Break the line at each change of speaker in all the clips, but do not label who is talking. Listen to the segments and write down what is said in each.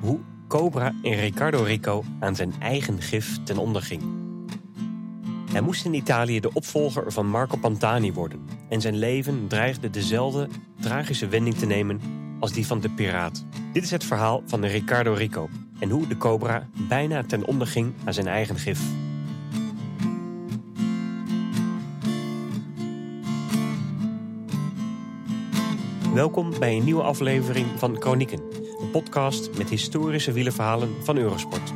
Hoe Cobra in Riccardo Rico aan zijn eigen gif ten onder ging. Hij moest in Italië de opvolger van Marco Pantani worden en zijn leven dreigde dezelfde tragische wending te nemen als die van de piraat. Dit is het verhaal van de Riccardo Rico en hoe de Cobra bijna ten onder ging aan zijn eigen gif. Welkom bij een nieuwe aflevering van Chronieken, een podcast met historische wielerverhalen van Eurosport.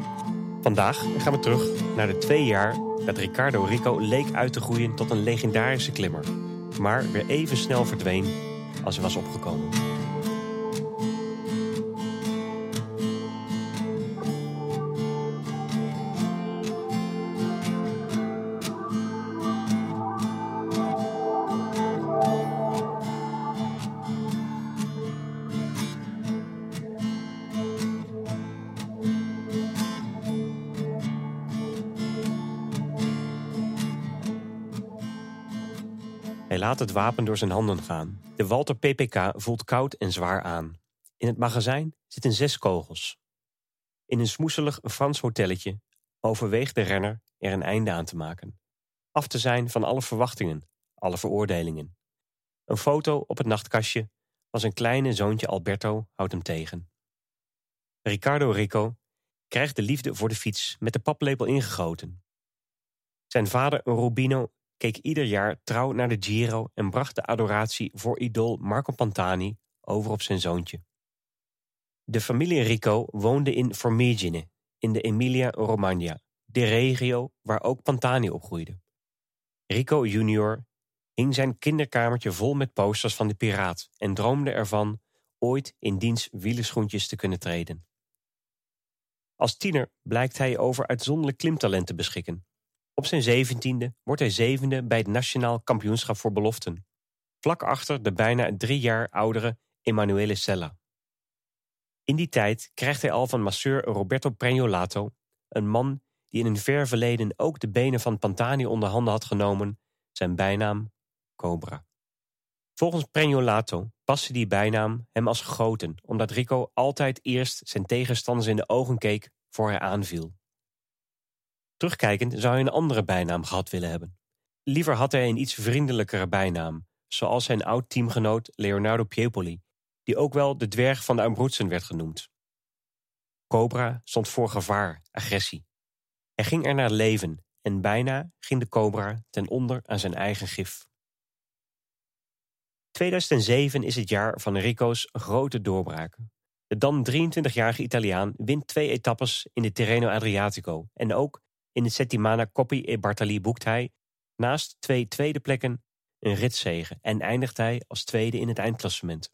Vandaag gaan we terug naar de twee jaar dat Riccardo Rico leek uit te groeien tot een legendarische klimmer, maar weer even snel verdween als hij was opgekomen. Laat het wapen door zijn handen gaan. De Walter PPK voelt koud en zwaar aan. In het magazijn zitten zes kogels. In een smoeselig Frans hotelletje overweegt de renner er een einde aan te maken. Af te zijn van alle verwachtingen, alle veroordelingen. Een foto op het nachtkastje van zijn kleine zoontje Alberto houdt hem tegen. Ricardo Rico krijgt de liefde voor de fiets met de paplepel ingegoten. Zijn vader Rubino keek ieder jaar trouw naar de Giro en bracht de adoratie voor idool Marco Pantani over op zijn zoontje. De familie Rico woonde in Formigine, in de Emilia-Romagna, de regio waar ook Pantani opgroeide. Rico junior hing zijn kinderkamertje vol met posters van de piraat en droomde ervan ooit in diens wielerschoentjes te kunnen treden. Als tiener blijkt hij over uitzonderlijk klimtalent te beschikken op zijn zeventiende wordt hij zevende bij het Nationaal Kampioenschap voor Beloften. Vlak achter de bijna drie jaar oudere Emanuele Sella. In die tijd krijgt hij al van masseur Roberto Pregnolato, een man die in een ver verleden ook de benen van Pantani onder handen had genomen, zijn bijnaam Cobra. Volgens Pregnolato paste die bijnaam hem als gegoten, omdat Rico altijd eerst zijn tegenstanders in de ogen keek voor hij aanviel. Terugkijkend zou hij een andere bijnaam gehad willen hebben. Liever had hij een iets vriendelijkere bijnaam, zoals zijn oud-teamgenoot Leonardo Piepoli, die ook wel de dwerg van de Abruzzen werd genoemd. Cobra stond voor gevaar, agressie. Hij ging er naar leven en bijna ging de Cobra ten onder aan zijn eigen gif. 2007 is het jaar van Rico's grote doorbraak. De dan 23-jarige Italiaan wint twee etappes in de Tirreno Adriatico en ook in de Settimana Coppi e Bartali boekt hij, naast twee tweede plekken, een ritzege en eindigt hij als tweede in het eindklassement.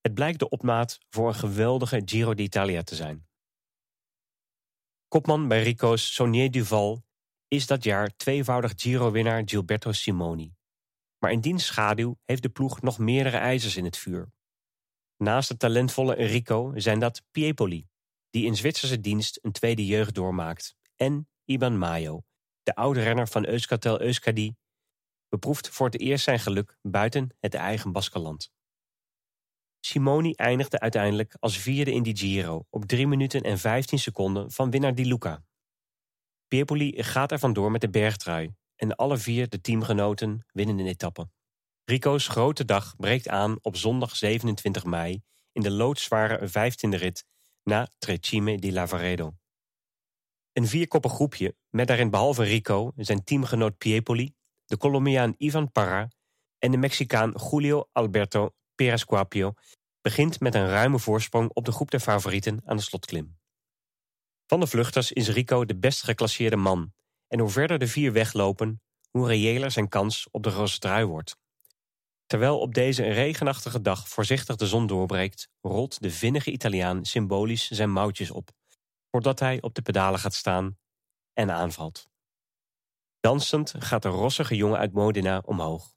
Het blijkt de opmaat voor een geweldige Giro d'Italia te zijn. Kopman bij Rico's Sonier Duval is dat jaar tweevoudig Giro-winnaar Gilberto Simoni. Maar in diens schaduw heeft de ploeg nog meerdere ijzers in het vuur. Naast de talentvolle Rico zijn dat Piepoli, die in Zwitserse dienst een tweede jeugd doormaakt, en Iban Mayo, de oude renner van Euskaltel Euskadi, beproeft voor het eerst zijn geluk buiten het eigen Baskeland. Simoni eindigde uiteindelijk als vierde in die Giro op 3 minuten en 15 seconden van winnaar Di Luca. Piepoli gaat er vandoor met de bergtrui en alle vier de teamgenoten winnen een etappe. Rico's grote dag breekt aan op zondag 27 mei in de loodzware 15e rit na Trecime di Lavaredo. Een vierkoppig groepje met daarin behalve Rico zijn teamgenoot Piepoli, de Colombiaan Ivan Parra en de Mexicaan Julio Alberto Perez-Guapio begint met een ruime voorsprong op de groep der favorieten aan de slotklim. Van de vluchters is Rico de best geclasseerde man en hoe verder de vier weglopen, hoe reëler zijn kans op de roze trui wordt. Terwijl op deze regenachtige dag voorzichtig de zon doorbreekt, rolt de vinnige Italiaan symbolisch zijn mouwtjes op voordat hij op de pedalen gaat staan en aanvalt. Dansend gaat de rossige jongen uit Modena omhoog.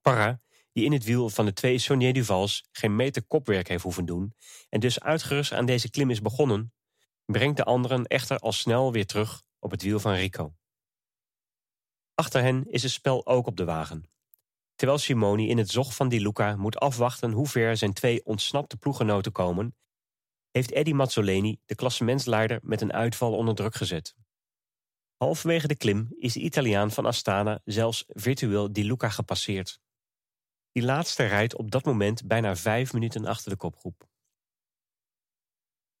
Parra, die in het wiel van de twee Sonier Duvals geen meter kopwerk heeft hoeven doen en dus uitgerust aan deze klim is begonnen, brengt de anderen echter al snel weer terug op het wiel van Rico. Achter hen is het spel ook op de wagen. Terwijl Simoni in het zog van Di Luca moet afwachten hoe ver zijn twee ontsnapte ploeggenoten komen, heeft Eddie Mazzoleni de klassementsleider met een uitval onder druk gezet. Halverwege de klim is de Italiaan van Astana zelfs virtueel Di Luca gepasseerd. Die laatste rijdt op dat moment bijna vijf minuten achter de kopgroep.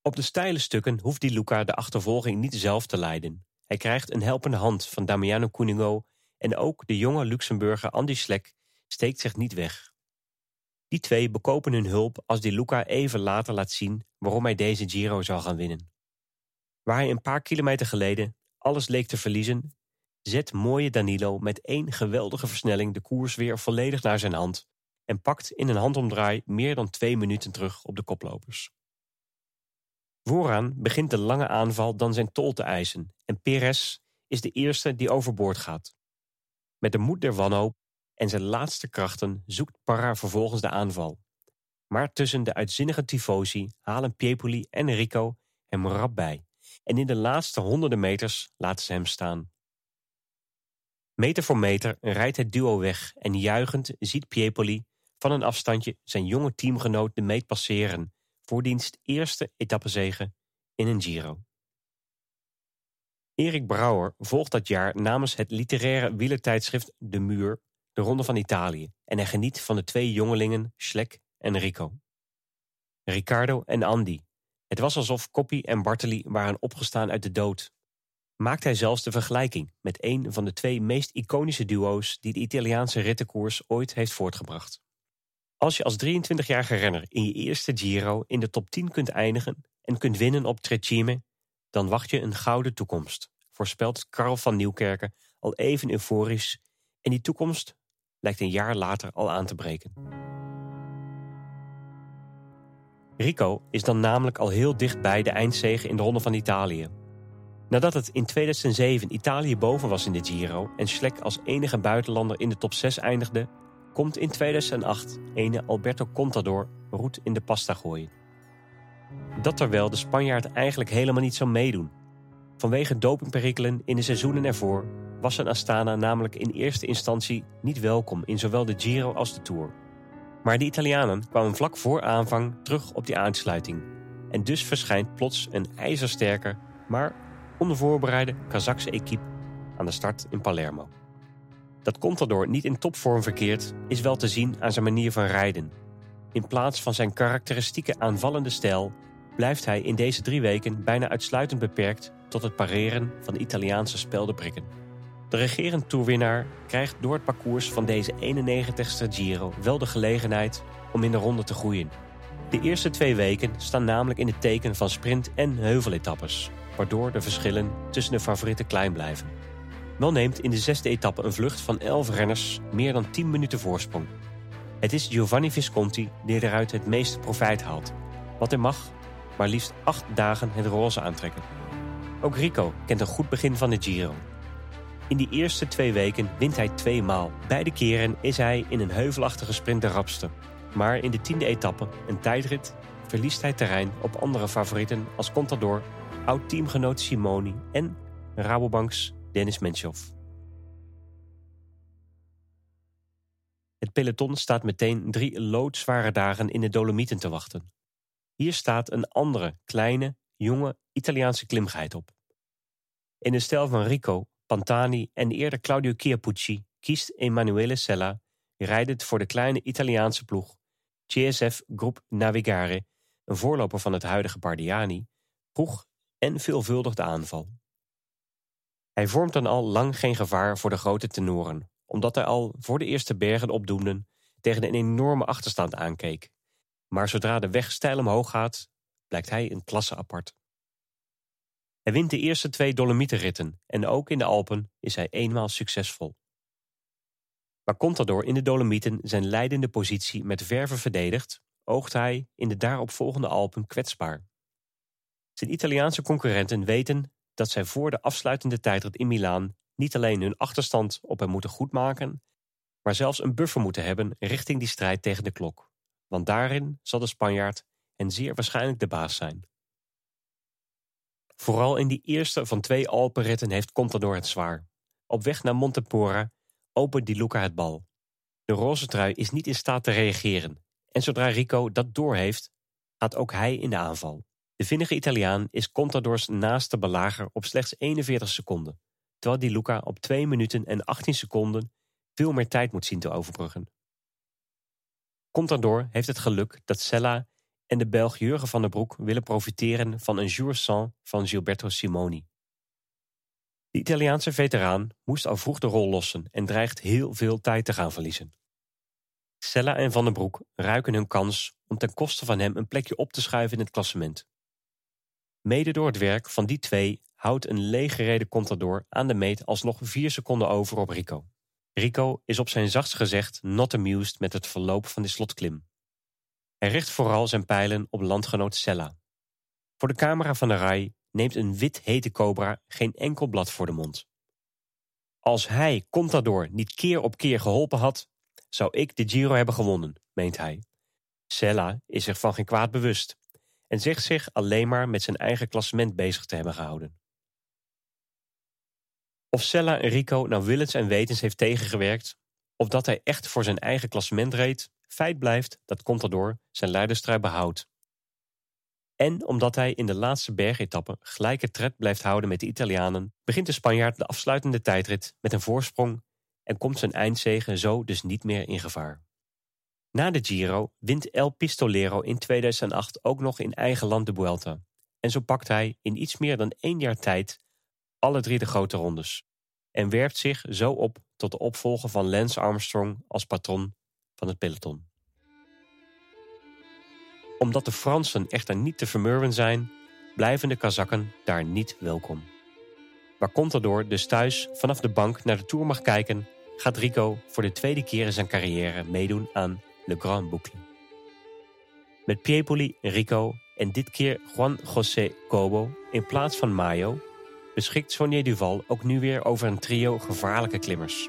Op de steile stukken hoeft Di Luca de achtervolging niet zelf te leiden. Hij krijgt een helpende hand van Damiano Cunego en ook de jonge Luxemburger Andy Schleck steekt zich niet weg. Die twee bekopen hun hulp als Di Luca even later laat zien waarom hij deze Giro zal gaan winnen. Waar hij een paar kilometer geleden alles leek te verliezen, zet mooie Danilo met één geweldige versnelling de koers weer volledig naar zijn hand en pakt in een handomdraai meer dan twee minuten terug op de koplopers. Vooraan begint de lange aanval dan zijn tol te eisen en Perez is de eerste die overboord gaat. Met de moed der wanhoop en zijn laatste krachten zoekt Parra vervolgens de aanval. Maar tussen de uitzinnige tifosi halen Piepoli en Rico hem rap bij en in de laatste honderden meters laten ze hem staan. Meter voor meter rijdt het duo weg en juichend ziet Piepoli van een afstandje zijn jonge teamgenoot de meet passeren voor dienst eerste etappezege in een Giro. Erik Brouwer volgt dat jaar namens het literaire wielertijdschrift De Muur de Ronde van Italië en hij geniet van de twee jongelingen Schleck en Rico. Riccardo en Andy. Het was alsof Coppi en Bartoli waren opgestaan uit de dood. Maakt hij zelfs de vergelijking met een van de twee meest iconische duo's die de Italiaanse rittenkoers ooit heeft voortgebracht. Als je als 23-jarige renner in je eerste Giro in de top 10 kunt eindigen en kunt winnen op Trecime, dan wacht je een gouden toekomst, voorspelt Karl van Nieuwkerken al even euforisch en die toekomst lijkt een jaar later al aan te breken. Rico is dan namelijk al heel dichtbij de eindzege in de Ronde van Italië. Nadat het in 2007 Italië boven was in de Giro en Schleck als enige buitenlander in de top 6 eindigde, komt in 2008 ene Alberto Contador roet in de pasta gooien. Dat terwijl de Spanjaard eigenlijk helemaal niet zou meedoen. Vanwege dopingperikelen in de seizoenen ervoor was een Astana namelijk in eerste instantie niet welkom in zowel de Giro als de Tour. Maar de Italianen kwamen vlak voor aanvang terug op die aansluiting. En dus verschijnt plots een ijzersterke, maar onvoorbereide Kazakse equipe aan de start in Palermo. Dat Contador niet in topvorm verkeert, is wel te zien aan zijn manier van rijden. In plaats van zijn karakteristieke aanvallende stijl blijft hij in deze drie weken bijna uitsluitend beperkt tot het pareren van Italiaanse speldenprikken. De regerend toerwinnaar krijgt door het parcours van deze 91ste Giro wel de gelegenheid om in de ronde te groeien. De eerste twee weken staan namelijk in het teken van sprint- en heuveletappes, waardoor de verschillen tussen de favorieten klein blijven. Wel neemt in de zesde etappe een vlucht van 11 renners meer dan 10 minuten voorsprong. Het is Giovanni Visconti die eruit het meeste profijt haalt. Wat hij mag, maar liefst acht dagen het roze aantrekken. Ook Rico kent een goed begin van de Giro. In die eerste twee weken wint hij twee maal. Beide keren is hij in een heuvelachtige sprint de rapste. Maar in de tiende etappe, een tijdrit, verliest hij terrein op andere favorieten als Contador, oud-teamgenoot Simoni en Rabobanks Dennis Menchoff. Het peloton staat meteen drie loodzware dagen in de Dolomieten te wachten. Hier staat een andere, kleine, jonge Italiaanse klimgeit op. In de stijl van Rico, Pantani en eerder Claudio Chiappucci kiest Emanuele Sella rijdend voor de kleine Italiaanse ploeg CSF Groep Navigare, een voorloper van het huidige Bardiani, vroeg en veelvuldig de aanval. Hij vormt dan al lang geen gevaar voor de grote tenoren, omdat hij al voor de eerste bergen opdoenden tegen een enorme achterstand aankeek. Maar zodra de weg steil omhoog gaat, blijkt hij een klasse apart. Hij wint de eerste twee Dolomietenritten en ook in de Alpen is hij eenmaal succesvol. Maar Contador in de Dolomieten zijn leidende positie met verve verdedigt, oogt hij in de daaropvolgende Alpen kwetsbaar. Zijn Italiaanse concurrenten weten dat zij voor de afsluitende tijdrit in Milaan niet alleen hun achterstand op hem moeten goedmaken, maar zelfs een buffer moeten hebben richting die strijd tegen de klok. Want daarin zal de Spanjaard en zeer waarschijnlijk de baas zijn. Vooral in die eerste van twee Alpenritten heeft Contador het zwaar. Op weg naar Montepora opent Di Luca het bal. De roze trui is niet in staat te reageren. En zodra Rico dat doorheeft, gaat ook hij in de aanval. De vinnige Italiaan is Contadors naaste belager op slechts 41 seconden, terwijl Di Luca op 2 minuten en 18 seconden veel meer tijd moet zien te overbruggen. Contador heeft het geluk dat Sella en de Belg Jurgen van der Broek willen profiteren van een jour sans van Gilberto Simoni. De Italiaanse veteraan moest al vroeg de rol lossen en dreigt heel veel tijd te gaan verliezen. Sella en Van den Broek ruiken hun kans om ten koste van hem een plekje op te schuiven in het klassement. Mede door het werk van die twee houdt een leeggereden Contador aan de meet alsnog vier seconden over op Rico. Rico is op zijn zachtst gezegd not amused met het verloop van de slotklim. Hij richt vooral zijn pijlen op landgenoot Sella. Voor de camera van de RAI neemt een wit hete cobra geen enkel blad voor de mond. Als hij Contador niet keer op keer geholpen had, zou ik de Giro hebben gewonnen, meent hij. Sella is zich van geen kwaad bewust en zegt zich alleen maar met zijn eigen klassement bezig te hebben gehouden. Of Sella Rico nou willens en wetens heeft tegengewerkt, of dat hij echt voor zijn eigen klassement reed, feit blijft dat Contador zijn leiderstrui behoudt. En omdat hij in de laatste bergetappe gelijke tred blijft houden met de Italianen, begint de Spanjaard de afsluitende tijdrit met een voorsprong en komt zijn eindzegen zo dus niet meer in gevaar. Na de Giro wint El Pistolero in 2008 ook nog in eigen land de Vuelta. En zo pakt hij in iets meer dan één jaar tijd alle drie de grote rondes. En werpt zich zo op tot de opvolger van Lance Armstrong als patron van het peloton. Omdat de Fransen echter niet te vermurwen zijn, blijven de Kazakken daar niet welkom. Waar Contador dus thuis vanaf de bank naar de Tour mag kijken, gaat Rico voor de tweede keer in zijn carrière meedoen aan Le Grand Boucle. Met Piepoli, Rico en dit keer Juan José Cobo in plaats van Mayo beschikt Sonnier Duval ook nu weer over een trio gevaarlijke klimmers.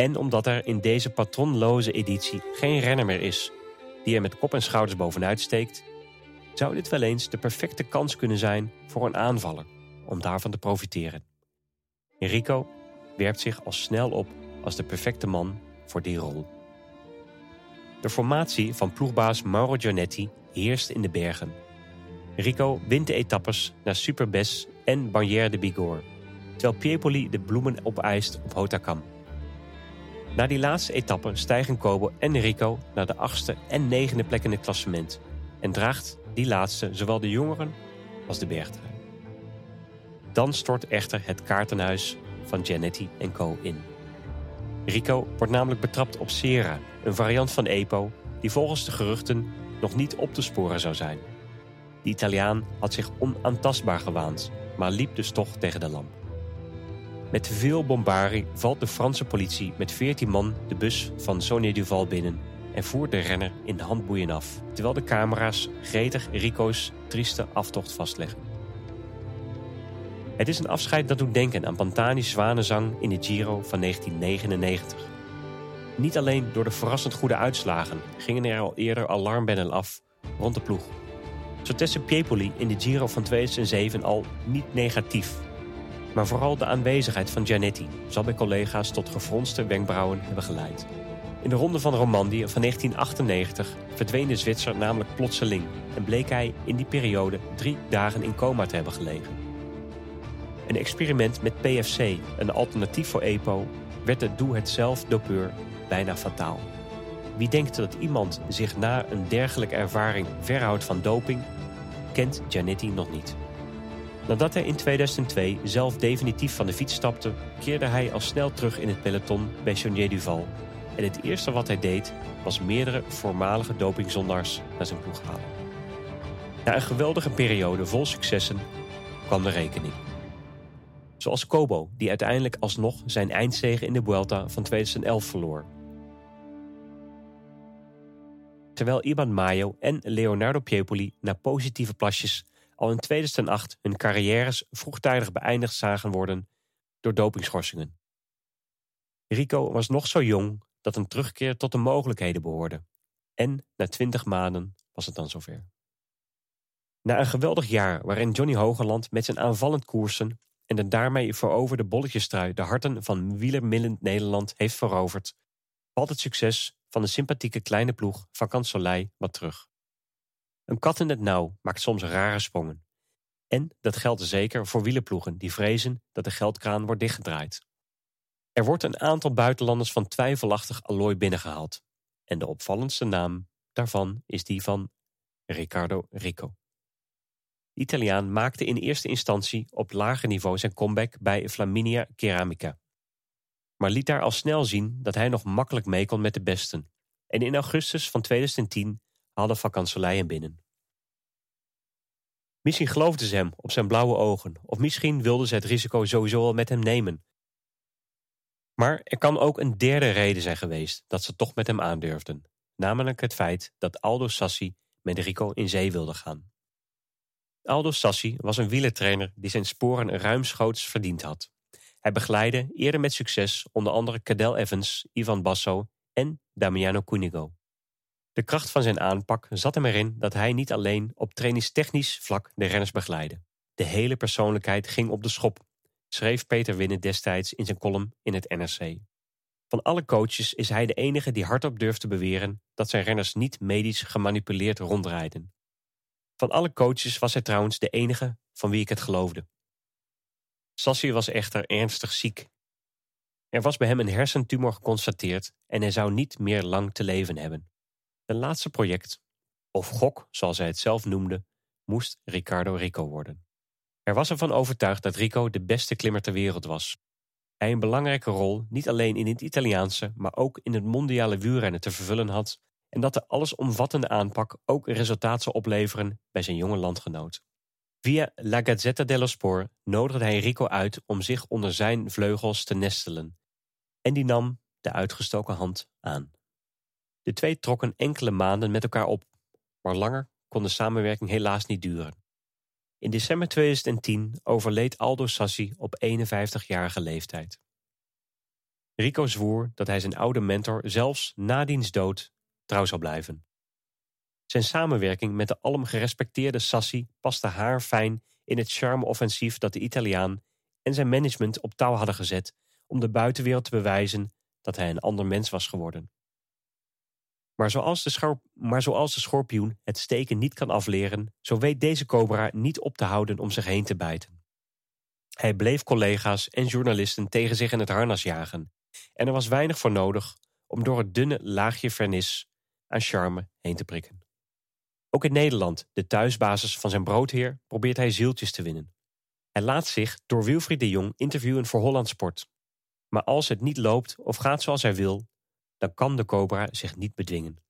En omdat er in deze patronloze editie geen renner meer is die er met kop en schouders bovenuit steekt, zou dit wel eens de perfecte kans kunnen zijn voor een aanvaller om daarvan te profiteren. Rico werpt zich al snel op als de perfecte man voor die rol. De formatie van ploegbaas Mauro Gianetti heerst in de bergen. Rico wint de etappes naar Superbes en Barrière de Bigorre, terwijl Piepoli de bloemen opeist op Hotakam. Na die laatste etappe stijgen Kobo en Rico naar de achtste en negende plek in het klassement en draagt die laatste zowel de jongeren als de bergtrui. Dan stort echter het kaartenhuis van Gianetti en Co. in. Rico wordt namelijk betrapt op Sera, een variant van EPO die volgens de geruchten nog niet op te sporen zou zijn. De Italiaan had zich onaantastbaar gewaand, maar liep dus toch tegen de lamp. Met veel bombarie valt de Franse politie met 14 man de bus van Sonia Duval binnen en voert de renner in de handboeien af, terwijl de camera's gretig Rico's trieste aftocht vastleggen. Het is een afscheid dat doet denken aan Pantani's zwanenzang in de Giro van 1999. Niet alleen door de verrassend goede uitslagen gingen er al eerder alarmbellen af rond de ploeg. Zo testte Piepoli in de Giro van 2007 al niet negatief. Maar vooral de aanwezigheid van Gianetti zal bij collega's tot gefronste wenkbrauwen hebben geleid. In de ronde van Romandie van 1998 verdween de Zwitser namelijk plotseling en bleek hij in die periode drie dagen in coma te hebben gelegen. Een experiment met PFC, een alternatief voor EPO, werd de doe-het-zelf-dopeur bijna fataal. Wie denkt dat iemand zich na een dergelijke ervaring verhoudt van doping, kent Giannetti nog niet. Nadat hij in 2002 zelf definitief van de fiets stapte, keerde hij al snel terug in het peloton bij Chonier Duval. En het eerste wat hij deed, was meerdere voormalige dopingzondaars naar zijn ploeg halen. Na een geweldige periode vol successen kwam de rekening. Zoals Kobo, die uiteindelijk alsnog zijn eindzege in de Vuelta van 2011 verloor. Terwijl Iban Mayo en Leonardo Piepoli na positieve plasjes al in 2008 hun carrières vroegtijdig beëindigd zagen worden door dopingschorsingen. Rico was nog zo jong dat een terugkeer tot de mogelijkheden behoorde. En na 20 maanden was het dan zover. Na een geweldig jaar waarin Johnny Hogeland met zijn aanvallend koersen en de daarmee veroverde bolletjestrui de harten van wielermillend Nederland heeft veroverd, valt het succes van de sympathieke kleine ploeg van Kansolei wat terug. Een kat in het nauw maakt soms rare sprongen. En dat geldt zeker voor wielenploegen die vrezen dat de geldkraan wordt dichtgedraaid. Er wordt een aantal buitenlanders van twijfelachtig allooi binnengehaald. En de opvallendste naam daarvan is die van Riccardo Rico. De Italiaan maakte in eerste instantie op lager niveau zijn comeback bij Flaminia Ceramica. Maar liet daar al snel zien dat hij nog makkelijk mee kon met de besten. En in augustus van 2010 haalde Van binnen. Misschien geloofden ze hem op zijn blauwe ogen, of misschien wilden ze het risico sowieso al met hem nemen. Maar er kan ook een derde reden zijn geweest dat ze toch met hem aandurfden, namelijk het feit dat Aldo Sassi met Rico in zee wilde gaan. Aldo Sassi was een wielertrainer die zijn sporen ruimschoots verdiend had. Hij begeleidde eerder met succes onder andere Cadel Evans, Ivan Basso en Damiano Cunego. De kracht van zijn aanpak zat hem erin dat hij niet alleen op trainingstechnisch vlak de renners begeleidde. De hele persoonlijkheid ging op de schop, schreef Peter Winnen destijds in zijn column in het NRC. Van alle coaches is hij de enige die hardop durft te beweren dat zijn renners niet medisch gemanipuleerd rondrijden. Van alle coaches was hij trouwens de enige van wie ik het geloofde. Sassi was echter ernstig ziek. Er was bij hem een hersentumor geconstateerd en hij zou niet meer lang te leven hebben. Zijn laatste project, of gok zoals hij het zelf noemde, moest Ricardo Rico worden. Er was ervan overtuigd dat Rico de beste klimmer ter wereld was. Hij een belangrijke rol niet alleen in het Italiaanse, maar ook in het mondiale wielrennen te vervullen had en dat de allesomvattende aanpak ook resultaat zou opleveren bij zijn jonge landgenoot. Via La Gazzetta dello Sport nodigde hij Rico uit om zich onder zijn vleugels te nestelen. En die nam de uitgestoken hand aan. De twee trokken enkele maanden met elkaar op, maar langer kon de samenwerking helaas niet duren. In december 2010 overleed Aldo Sassi op 51-jarige leeftijd. Rico zwoer dat hij zijn oude mentor zelfs na diens dood trouw zou blijven. Zijn samenwerking met de alom gerespecteerde Sassi paste haar fijn in het charme-offensief dat de Italiaan en zijn management op touw hadden gezet om de buitenwereld te bewijzen dat hij een ander mens was geworden. Maar zoals, de maar zoals de schorpioen het steken niet kan afleren, zo weet deze cobra niet op te houden om zich heen te bijten. Hij bleef collega's en journalisten tegen zich in het harnas jagen, en er was weinig voor nodig om door het dunne laagje vernis aan charme heen te prikken. Ook in Nederland, de thuisbasis van zijn broodheer, probeert hij zieltjes te winnen. Hij laat zich door Wilfried de Jong interviewen voor Holland Sport. Maar als het niet loopt of gaat zoals hij wil, dan kan de cobra zich niet bedwingen.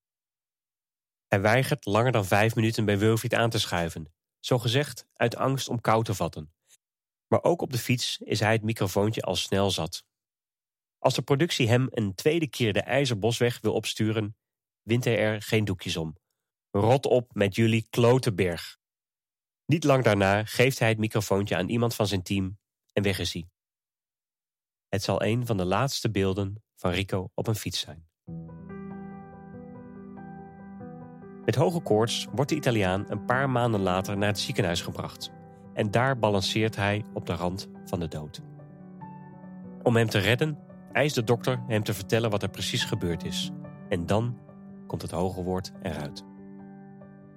Hij weigert langer dan vijf minuten bij Wilfried aan te schuiven, zogezegd uit angst om kou te vatten. Maar ook op de fiets is hij het microfoontje al snel zat. Als de productie hem een tweede keer de IJzerbosweg wil opsturen, wint hij er geen doekjes om. Rot op met jullie klotenberg. Niet lang daarna geeft hij het microfoontje aan iemand van zijn team en weg is hij. Het zal een van de laatste beelden van Rico op een fiets zijn. Met hoge koorts wordt de Italiaan een paar maanden later naar het ziekenhuis gebracht. En daar balanceert hij op de rand van de dood. Om hem te redden eist de dokter hem te vertellen wat er precies gebeurd is. En dan komt het hoge woord eruit.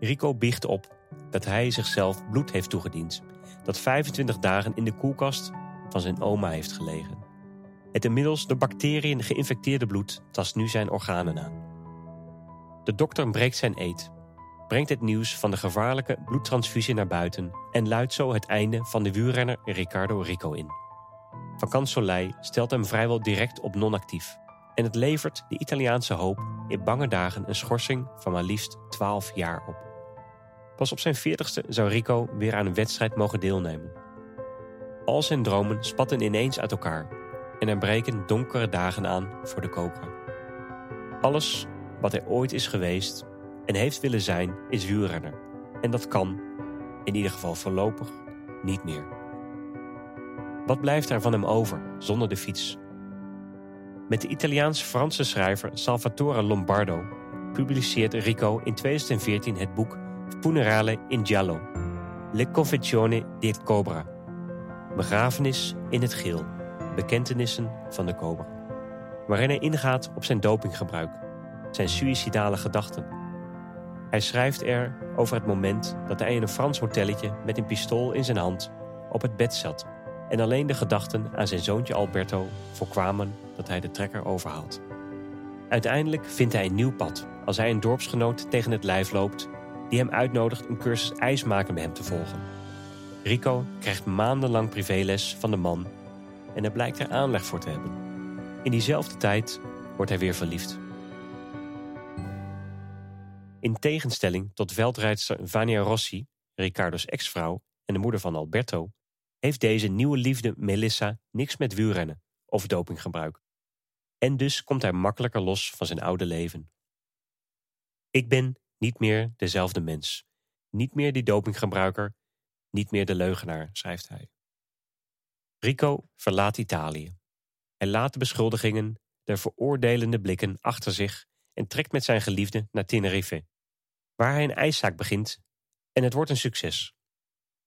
Rico biecht op dat hij zichzelf bloed heeft toegediend, dat 25 dagen in de koelkast van zijn oma heeft gelegen. Het inmiddels door bacteriën geïnfecteerde bloed tast nu zijn organen aan. De dokter breekt zijn eed, brengt het nieuws van de gevaarlijke bloedtransfusie naar buiten en luidt zo het einde van de wielrenner Riccardo Rico in. Van Soleil stelt hem vrijwel direct op non-actief. En het levert de Italiaanse hoop in bange dagen een schorsing van maar liefst 12 jaar op. Pas op zijn 40ste zou Rico weer aan een wedstrijd mogen deelnemen. Al zijn dromen spatten ineens uit elkaar en er breken donkere dagen aan voor de Cobra. Alles wat hij ooit is geweest en heeft willen zijn, is wielrenner. En dat kan, in ieder geval voorlopig, niet meer. Wat blijft er van hem over zonder de fiets? Met de Italiaans-Franse schrijver Salvatore Lombardo publiceert Rico in 2014 het boek Funerale in Giallo, Le Confessione del Cobra. Begrafenis in het geel, bekentenissen van de cobra. waarin hij ingaat op zijn dopinggebruik, zijn suïcidale gedachten. Hij schrijft er over het moment dat hij in een Frans hotelletje met een pistool in zijn hand op het bed zat en alleen de gedachten aan zijn zoontje Alberto voorkwamen dat hij de trekker overhaalt. Uiteindelijk vindt hij een nieuw pad als hij een dorpsgenoot tegen het lijf loopt die hem uitnodigt een cursus ijsmaken bij hem te volgen. Rico krijgt maandenlang privéles van de man en hij blijkt er aanleg voor te hebben. In diezelfde tijd wordt hij weer verliefd. In tegenstelling tot veldrijdster Vania Rossi, Riccardo's ex-vrouw en de moeder van Alberto, heeft deze nieuwe liefde Melissa niks met wielrennen of dopinggebruik. En dus komt hij makkelijker los van zijn oude leven. Ik ben niet meer dezelfde mens. Niet meer die dopinggebruiker. Niet meer de leugenaar, schrijft hij. Rico verlaat Italië. Hij laat de beschuldigingen, de veroordelende blikken achter zich en trekt met zijn geliefde naar Tenerife, waar hij een ijszaak begint en het wordt een succes.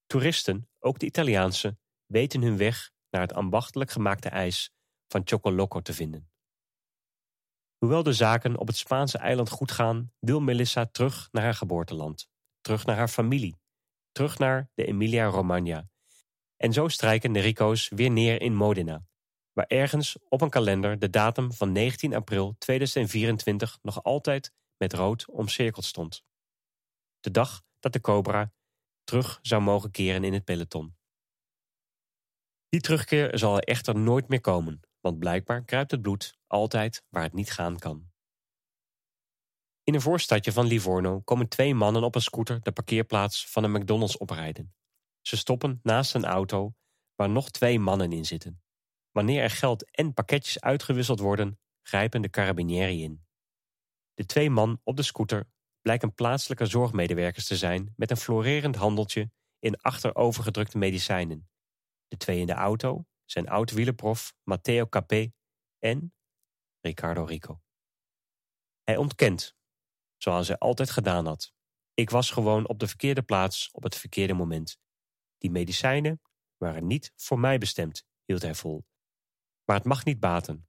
Toeristen, ook de Italiaanse, weten hun weg naar het ambachtelijk gemaakte ijs van Chocoloco te vinden. Hoewel de zaken op het Spaanse eiland goed gaan, wil Melissa terug naar haar geboorteland, terug naar haar familie, terug naar de Emilia-Romagna. En zo strijken de Rico's weer neer in Modena, waar ergens op een kalender de datum van 19 april 2024 nog altijd met rood omcirkeld stond. De dag dat de Cobra terug zou mogen keren in het peloton. Die terugkeer zal er echter nooit meer komen, want blijkbaar kruipt het bloed altijd waar het niet gaan kan. In een voorstadje van Livorno komen twee mannen op een scooter de parkeerplaats van een McDonald's oprijden. Ze stoppen naast een auto waar nog twee mannen in zitten. Wanneer er geld en pakketjes uitgewisseld worden, grijpen de carabinieri in. De twee man op de scooter blijken plaatselijke zorgmedewerkers te zijn met een florerend handeltje in achterovergedrukte medicijnen. De twee in de auto zijn oud-wielerprof Matteo Capé en Ricardo Rico. Hij ontkent, zoals hij altijd gedaan had. Ik was gewoon op de verkeerde plaats op het verkeerde moment. Die medicijnen waren niet voor mij bestemd, hield hij vol. Maar het mag niet baten.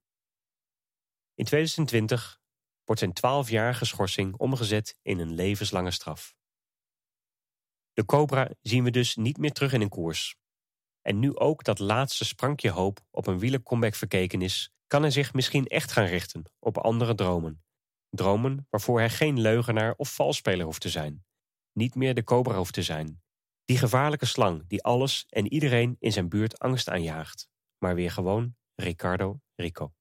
In 2020 wordt zijn twaalfjarige schorsing omgezet in een levenslange straf. De Cobra zien we dus niet meer terug in een koers. En nu ook dat laatste sprankje hoop op een wielercomeback verkeken is, kan hij zich misschien echt gaan richten op andere dromen. Dromen waarvoor hij geen leugenaar of valspeler hoeft te zijn. Niet meer de Cobra hoeft te zijn. Die gevaarlijke slang die alles en iedereen in zijn buurt angst aanjaagt. Maar weer gewoon Ricardo Rico.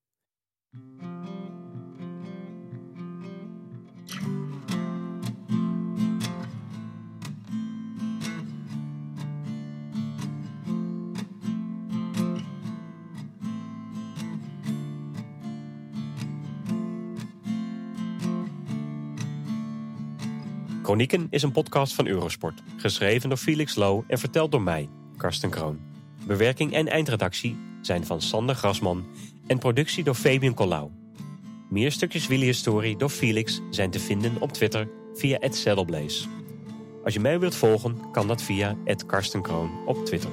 Chronieken is een podcast van Eurosport, geschreven door Felix Low en verteld door mij, Karsten Kroon. Bewerking en eindredactie zijn van Sander Grasman en productie door Fabian Collau. Meer stukjes wielerhistorie door Felix zijn te vinden op Twitter via @saddleblaze. Als je mij wilt volgen, kan dat via @karstenkroon op Twitter.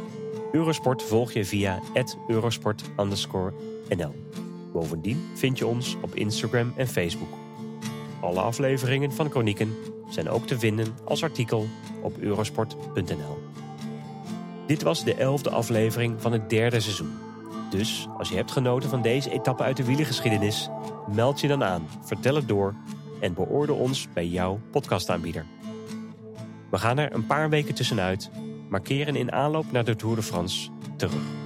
Eurosport volg je via @eurosport_nl. Bovendien vind je ons op Instagram en Facebook. Alle afleveringen van Chronieken zijn ook te vinden als artikel op eurosport.nl. Dit was de elfde aflevering van het derde seizoen. Dus als je hebt genoten van deze etappe uit de wielergeschiedenis, meld je dan aan, vertel het door en beoordeel ons bij jouw podcastaanbieder. We gaan er een paar weken tussenuit, maar keren in aanloop naar de Tour de France terug.